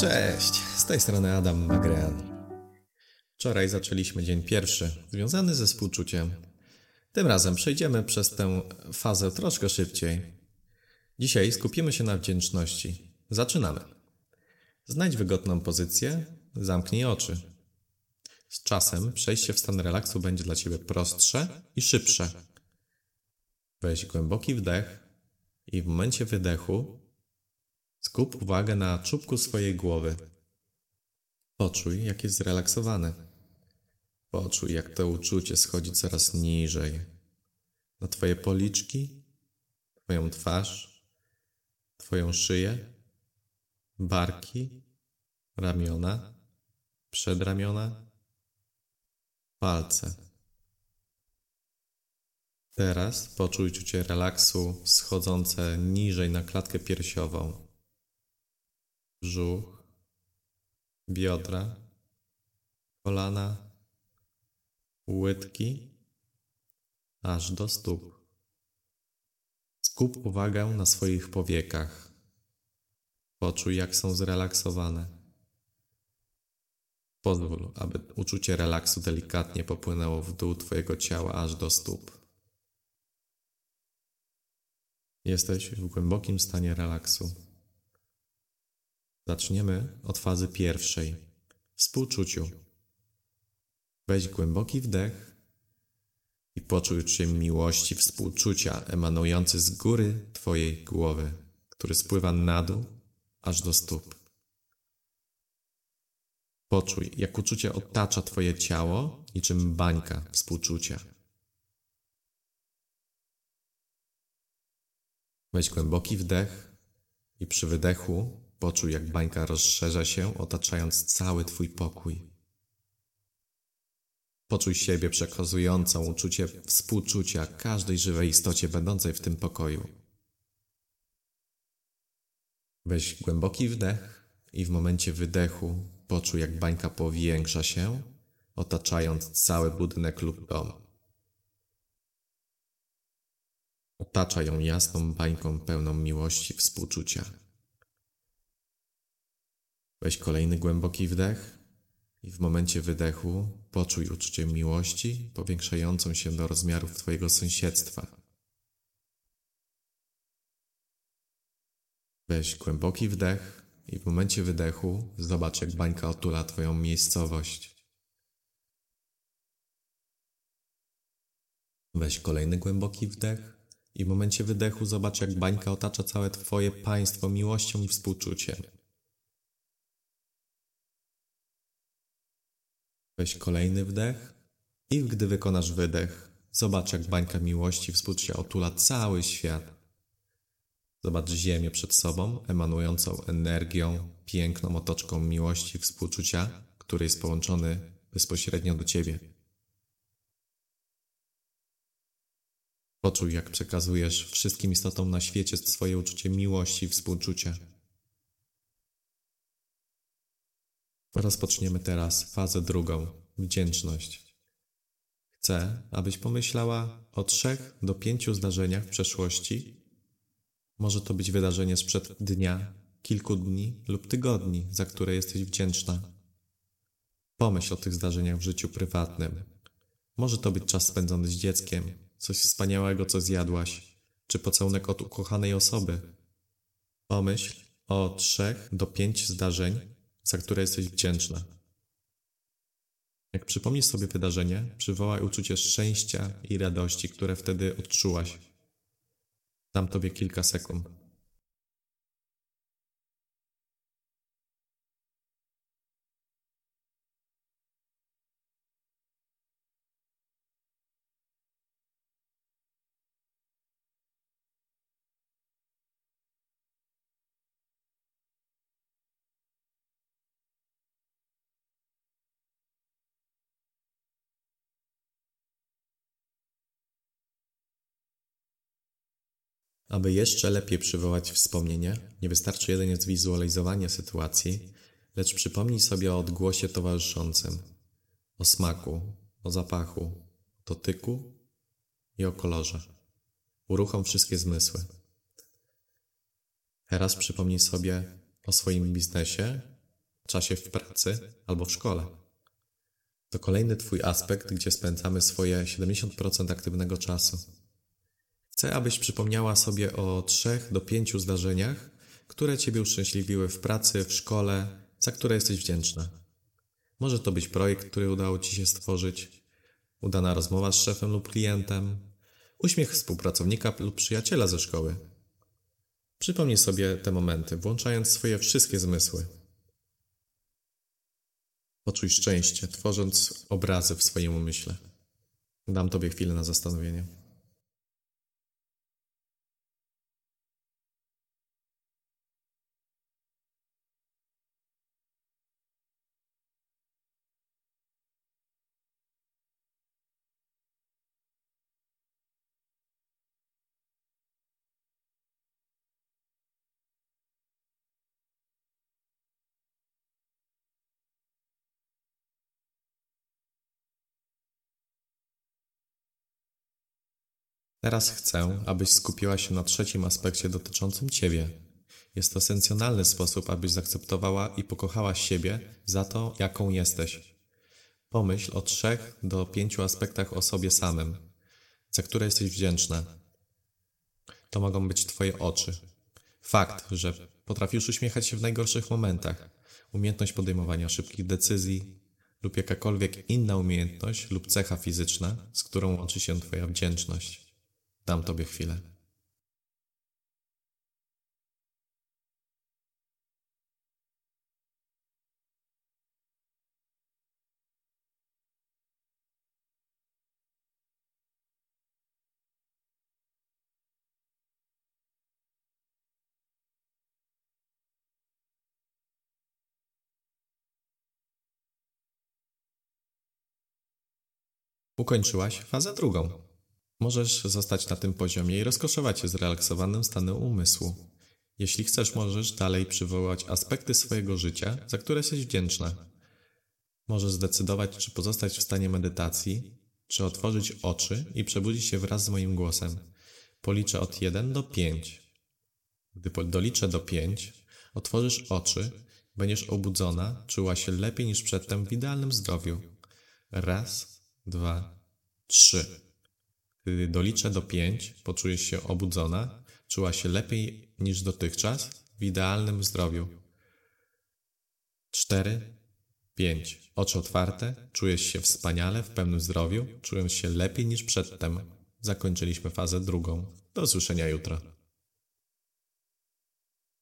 Cześć, z tej strony Adam Magrean. Wczoraj zaczęliśmy dzień pierwszy, związany ze współczuciem. Tym razem przejdziemy przez tę fazę troszkę szybciej. Dzisiaj skupimy się na wdzięczności. Zaczynamy. Znajdź wygodną pozycję, zamknij oczy. Z czasem przejście w stan relaksu będzie dla Ciebie prostsze i szybsze. Weź głęboki wdech i w momencie wydechu skup uwagę na czubku swojej głowy. Poczuj, jak jest zrelaksowany. Poczuj, jak to uczucie schodzi coraz niżej na Twoje policzki, Twoją twarz, Twoją szyję, barki, ramiona, przedramiona, palce. Teraz poczuj czucie relaksu schodzące niżej na klatkę piersiową, brzuch, biodra, kolana, łydki, aż do stóp. Skup uwagę na swoich powiekach. Poczuj, jak są zrelaksowane. Pozwól, aby uczucie relaksu delikatnie popłynęło w dół Twojego ciała aż do stóp. Jesteś w głębokim stanie relaksu. Zaczniemy od fazy pierwszej współczuciu. Weź głęboki wdech i poczuj uczucie miłości, współczucia emanujący z góry Twojej głowy, który spływa na dół aż do stóp. Poczuj, jak uczucie otacza Twoje ciało, niczym bańka współczucia. Weź głęboki wdech i przy wydechu poczuj, jak bańka rozszerza się, otaczając cały Twój pokój. Poczuj siebie przekazującą uczucie współczucia każdej żywej istocie będącej w tym pokoju. Weź głęboki wdech i w momencie wydechu poczuj, jak bańka powiększa się, otaczając cały budynek lub dom. Otacza ją jasną bańką pełną miłości, współczucia. Weź kolejny głęboki wdech i w momencie wydechu poczuj uczucie miłości powiększającą się do rozmiarów Twojego sąsiedztwa. Weź głęboki wdech i w momencie wydechu zobacz, jak bańka otula Twoją miejscowość. Weź kolejny głęboki wdech i w momencie wydechu zobacz, jak bańka otacza całe Twoje państwo miłością i współczuciem. Weź kolejny wdech i gdy wykonasz wydech, zobacz, jak bańka miłości współczucia otula cały świat. Zobacz Ziemię przed sobą, emanującą energią, piękną otoczką miłości współczucia, który jest połączony bezpośrednio do Ciebie. Poczuj, jak przekazujesz wszystkim istotom na świecie swoje uczucie miłości współczucia. Rozpoczniemy teraz fazę drugą wdzięczność. Chcę, abyś pomyślała o trzech do pięciu zdarzeniach w przeszłości. Może to być wydarzenie sprzed dnia, kilku dni lub tygodni, za które jesteś wdzięczna. Pomyśl o tych zdarzeniach w życiu prywatnym. Może to być czas spędzony z dzieckiem, coś wspaniałego, co zjadłaś, czy pocałunek od ukochanej osoby. Pomyśl o trzech do pięć zdarzeń, za które jesteś wdzięczna. Jak przypomnisz sobie wydarzenie, przywołaj uczucie szczęścia i radości, które wtedy odczułaś. Dam tobie kilka sekund. Aby jeszcze lepiej przywołać wspomnienie, nie wystarczy jedynie zwizualizowanie sytuacji, lecz przypomnij sobie o odgłosie towarzyszącym, o smaku, o zapachu, dotyku i o kolorze. Uruchom wszystkie zmysły. Teraz przypomnij sobie o swoim biznesie czasie w pracy albo w szkole. To kolejny Twój aspekt, gdzie spędzamy swoje 70% aktywnego czasu. Chcę, abyś przypomniała sobie o trzech do pięciu zdarzeniach, które Ciebie uszczęśliwiły w pracy, w szkole, za które jesteś wdzięczna. Może to być projekt, który udało Ci się stworzyć, udana rozmowa z szefem lub klientem, uśmiech współpracownika lub przyjaciela ze szkoły. Przypomnij sobie te momenty, włączając swoje wszystkie zmysły. Poczuj szczęście, tworząc obrazy w swoim umyśle. Dam Tobie chwilę na zastanowienie. Teraz chcę, abyś skupiła się na trzecim aspekcie dotyczącym Ciebie. Jest to esencjonalny sposób, abyś zaakceptowała i pokochała siebie za to, jaką jesteś. Pomyśl o trzech do pięciu aspektach o sobie samym, za które jesteś wdzięczna. To mogą być Twoje oczy. Fakt, że potrafisz uśmiechać się w najgorszych momentach, umiejętność podejmowania szybkich decyzji lub jakakolwiek inna umiejętność lub cecha fizyczna, z którą łączy się Twoja wdzięczność. Dam Tobie chwilę. Ukończyłaś fazę drugą. Możesz zostać na tym poziomie i rozkoszować się zrelaksowanym stanem umysłu. Jeśli chcesz, możesz dalej przywołać aspekty swojego życia, za które jesteś wdzięczna. Możesz zdecydować, czy pozostać w stanie medytacji, czy otworzyć oczy i przebudzić się wraz z moim głosem. Policzę od 1 do 5. Gdy doliczę do 5, otworzysz oczy, będziesz obudzona, czuła się lepiej niż przedtem w idealnym zdrowiu. Raz, dwa, trzy. Gdy doliczę do pięć, poczujesz się obudzona, czuła się lepiej niż dotychczas, w idealnym zdrowiu. Cztery, pięć. Oczy otwarte, czujesz się wspaniale, w pełnym zdrowiu, czując się lepiej niż przedtem. Zakończyliśmy fazę drugą. Do usłyszenia jutro.